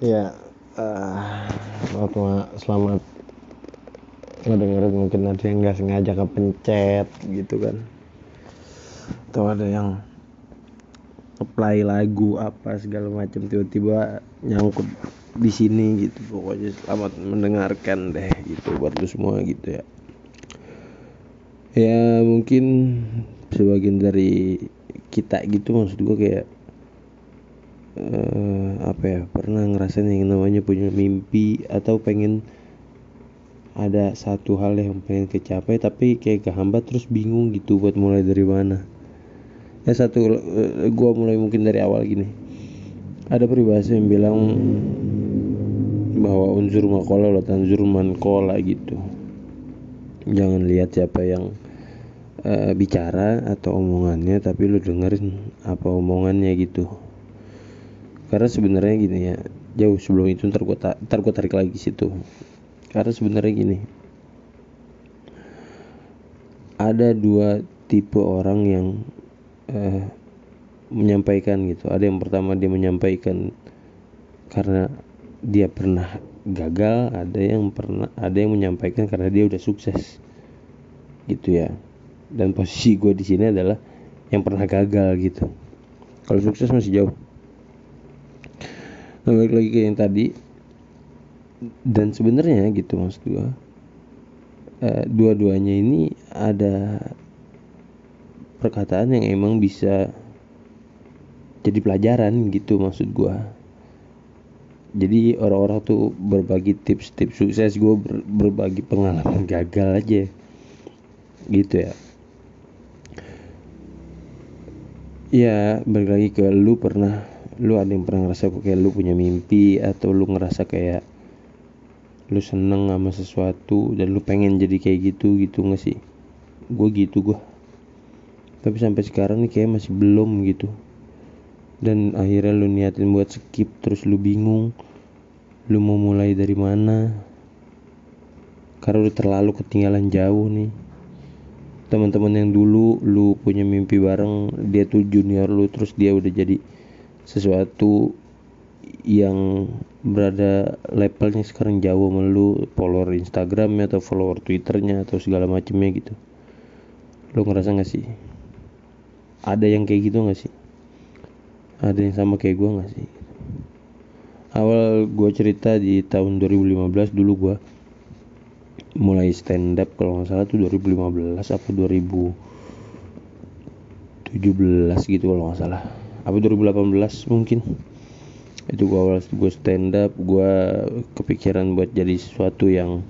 ya uh, selamat ngedengerin mungkin ada yang nggak sengaja kepencet gitu kan. Atau ada yang apply lagu apa segala macam tiba-tiba nyangkut di sini gitu. Pokoknya selamat mendengarkan deh gitu buat lu semua gitu ya. Ya mungkin sebagian dari kita gitu maksud gue kayak uh, apa ya pernah ngerasain yang namanya punya mimpi atau pengen ada satu hal yang pengen kecapai tapi kayak kehambat terus bingung gitu buat mulai dari mana. Ya satu uh, gua mulai mungkin dari awal gini. Ada peribahasa yang bilang bahwa unsur makola atau unsur mankola gitu. Jangan lihat siapa yang uh, bicara atau omongannya tapi lu dengerin apa omongannya gitu karena sebenarnya gini ya jauh sebelum itu ntar gue ta tarik lagi situ. Karena sebenarnya gini ada dua tipe orang yang uh, menyampaikan gitu. Ada yang pertama dia menyampaikan karena dia pernah gagal ada yang pernah ada yang menyampaikan karena dia udah sukses. Gitu ya. Dan posisi gue di sini adalah yang pernah gagal gitu. Kalau sukses masih jauh balik lagi ke yang tadi. Dan sebenarnya gitu maksud gue uh, dua-duanya ini ada perkataan yang emang bisa jadi pelajaran gitu maksud gue jadi orang-orang tuh berbagi tips-tips sukses gue ber berbagi pengalaman gagal aja. Gitu ya. Ya balik lagi ke lu pernah lu ada yang pernah ngerasa kayak lu punya mimpi atau lu ngerasa kayak lu seneng sama sesuatu dan lu pengen jadi kayak gitu gitu gak sih? Gue gitu gue tapi sampai sekarang nih kayak masih belum gitu. Dan akhirnya lu niatin buat skip terus lu bingung lu mau mulai dari mana? Karena udah terlalu ketinggalan jauh nih. Teman-teman yang dulu lu punya mimpi bareng dia tuh junior lu terus dia udah jadi sesuatu yang berada levelnya sekarang jauh sama lu follower Instagramnya atau follower Twitternya atau segala macemnya gitu. Lu ngerasa gak sih? Ada yang kayak gitu gak sih? Ada yang sama kayak gue gak sih? Awal gue cerita di tahun 2015 dulu gue mulai stand up kalau nggak salah tuh 2015 apa 2017 gitu kalau nggak salah apa 2018 mungkin? Itu gue awal gue stand up gue kepikiran buat jadi sesuatu yang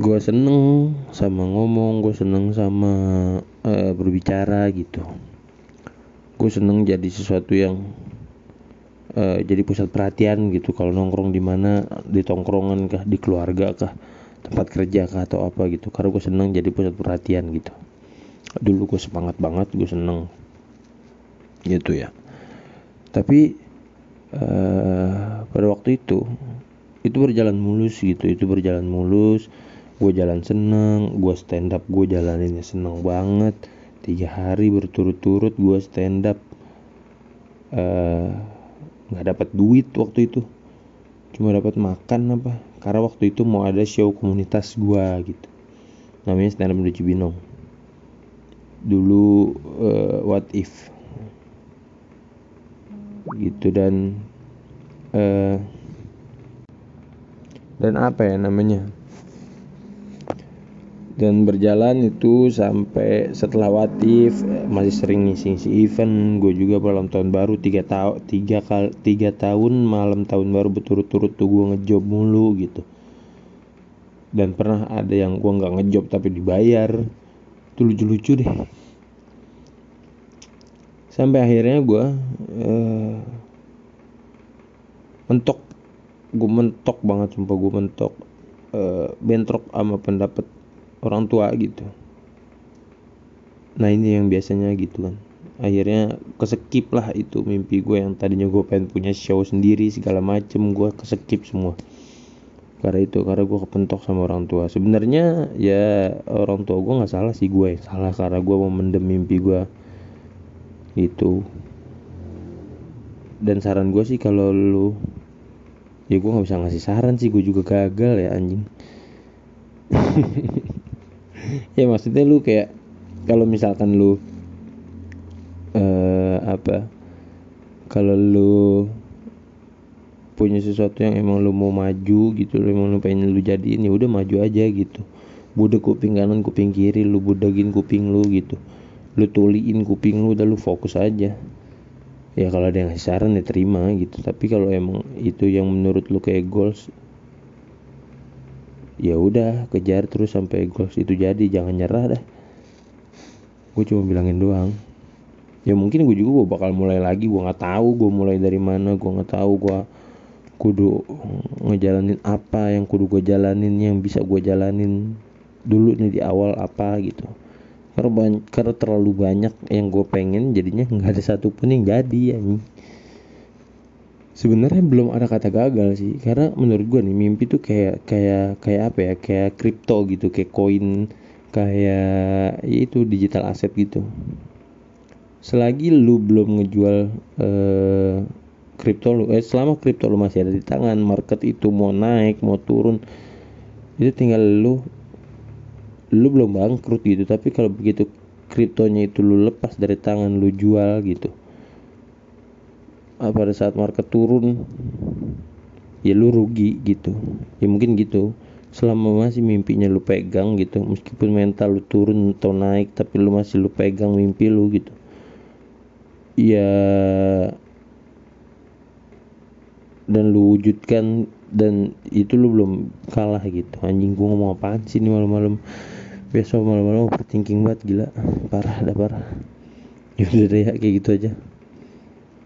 gue seneng sama ngomong gue seneng sama uh, berbicara gitu. Gue seneng jadi sesuatu yang uh, jadi pusat perhatian gitu. Kalau nongkrong di mana di tongkrongan kah di keluarga kah tempat kerja kah atau apa gitu. Karena gue seneng jadi pusat perhatian gitu. Dulu gue semangat banget gue seneng gitu ya. Tapi uh, pada waktu itu itu berjalan mulus gitu. Itu berjalan mulus gue jalan seneng gue stand up gue jalaninnya seneng banget. Tiga hari berturut-turut gue stand up eh, nggak uh, dapat duit waktu itu. Cuma dapat makan apa. Karena waktu itu mau ada show komunitas gue gitu. Namanya stand up di Cibinong dulu uh, what if gitu dan uh, dan apa ya namanya? Dan berjalan itu sampai setelah Watif masih sering ngisi-ngisi event gue juga malam tahun baru tiga tahun tiga kali tiga tahun malam tahun baru berturut-turut tuh gue ngejob mulu gitu. Dan pernah ada yang gue nggak ngejob tapi dibayar. Itu lucu-lucu deh sampai akhirnya gue uh, mentok. Gue mentok banget sumpah gue mentok uh, bentrok sama pendapat orang tua gitu. Nah ini yang biasanya gitu kan. Akhirnya kesekip lah itu mimpi gue yang tadinya gue pengen punya show sendiri segala macem gue kesekip semua. Karena itu karena gue kepentok sama orang tua. Sebenarnya ya orang tua gue nggak salah sih gue salah. Karena gue mau mendem mimpi gue itu. Dan saran gue sih kalau lu ya gue nggak bisa ngasih saran sih gue juga gagal ya anjing. Ya maksudnya lu kayak kalau misalkan lu eh apa kalau lu punya sesuatu yang emang lu mau maju gitu lu emang lu pengen lu jadiin ya udah maju aja gitu. Budak kuping kanan kuping kiri lu budagin kuping lu gitu lu tuliin kuping lu udah lu fokus aja. Ya kalau ada yang ngasih saran ya terima gitu. Tapi kalau emang itu yang menurut lu kayak goals ya udah kejar terus sampai goals itu jadi. Jangan nyerah dah. Gue cuma bilangin doang. Ya mungkin gue juga gue bakal mulai lagi. Gue nggak tahu gue mulai dari mana. Gue nggak tahu gue kudu ngejalanin apa yang kudu gue jalanin yang bisa gue jalanin dulu nih di awal apa gitu karena terlalu banyak yang gue pengen jadinya nggak ada satupun yang jadi ya sebenarnya belum ada kata gagal sih. Karena menurut gue nih mimpi tuh kayak kayak kayak apa ya? Kayak kripto gitu kayak koin kayak ya itu digital aset gitu. Selagi lu belum ngejual eh, lu eh selama kripto lu masih ada di tangan market itu mau naik mau turun itu tinggal lu lu belum bangkrut gitu tapi kalau begitu kriptonya itu lu lepas dari tangan lu jual gitu. Ah, pada saat market turun ya lu rugi gitu. Ya mungkin gitu selama masih mimpinya lu pegang gitu meskipun mental lu turun atau naik tapi lu masih lu pegang mimpi lu gitu. Ya dan lu wujudkan dan itu lu belum kalah gitu. Anjing gua ngomong apaan sih ini malam-malam? Besok malam-malam overthinking banget gila. Parah dah parah. Ya udah deh ya kayak gitu aja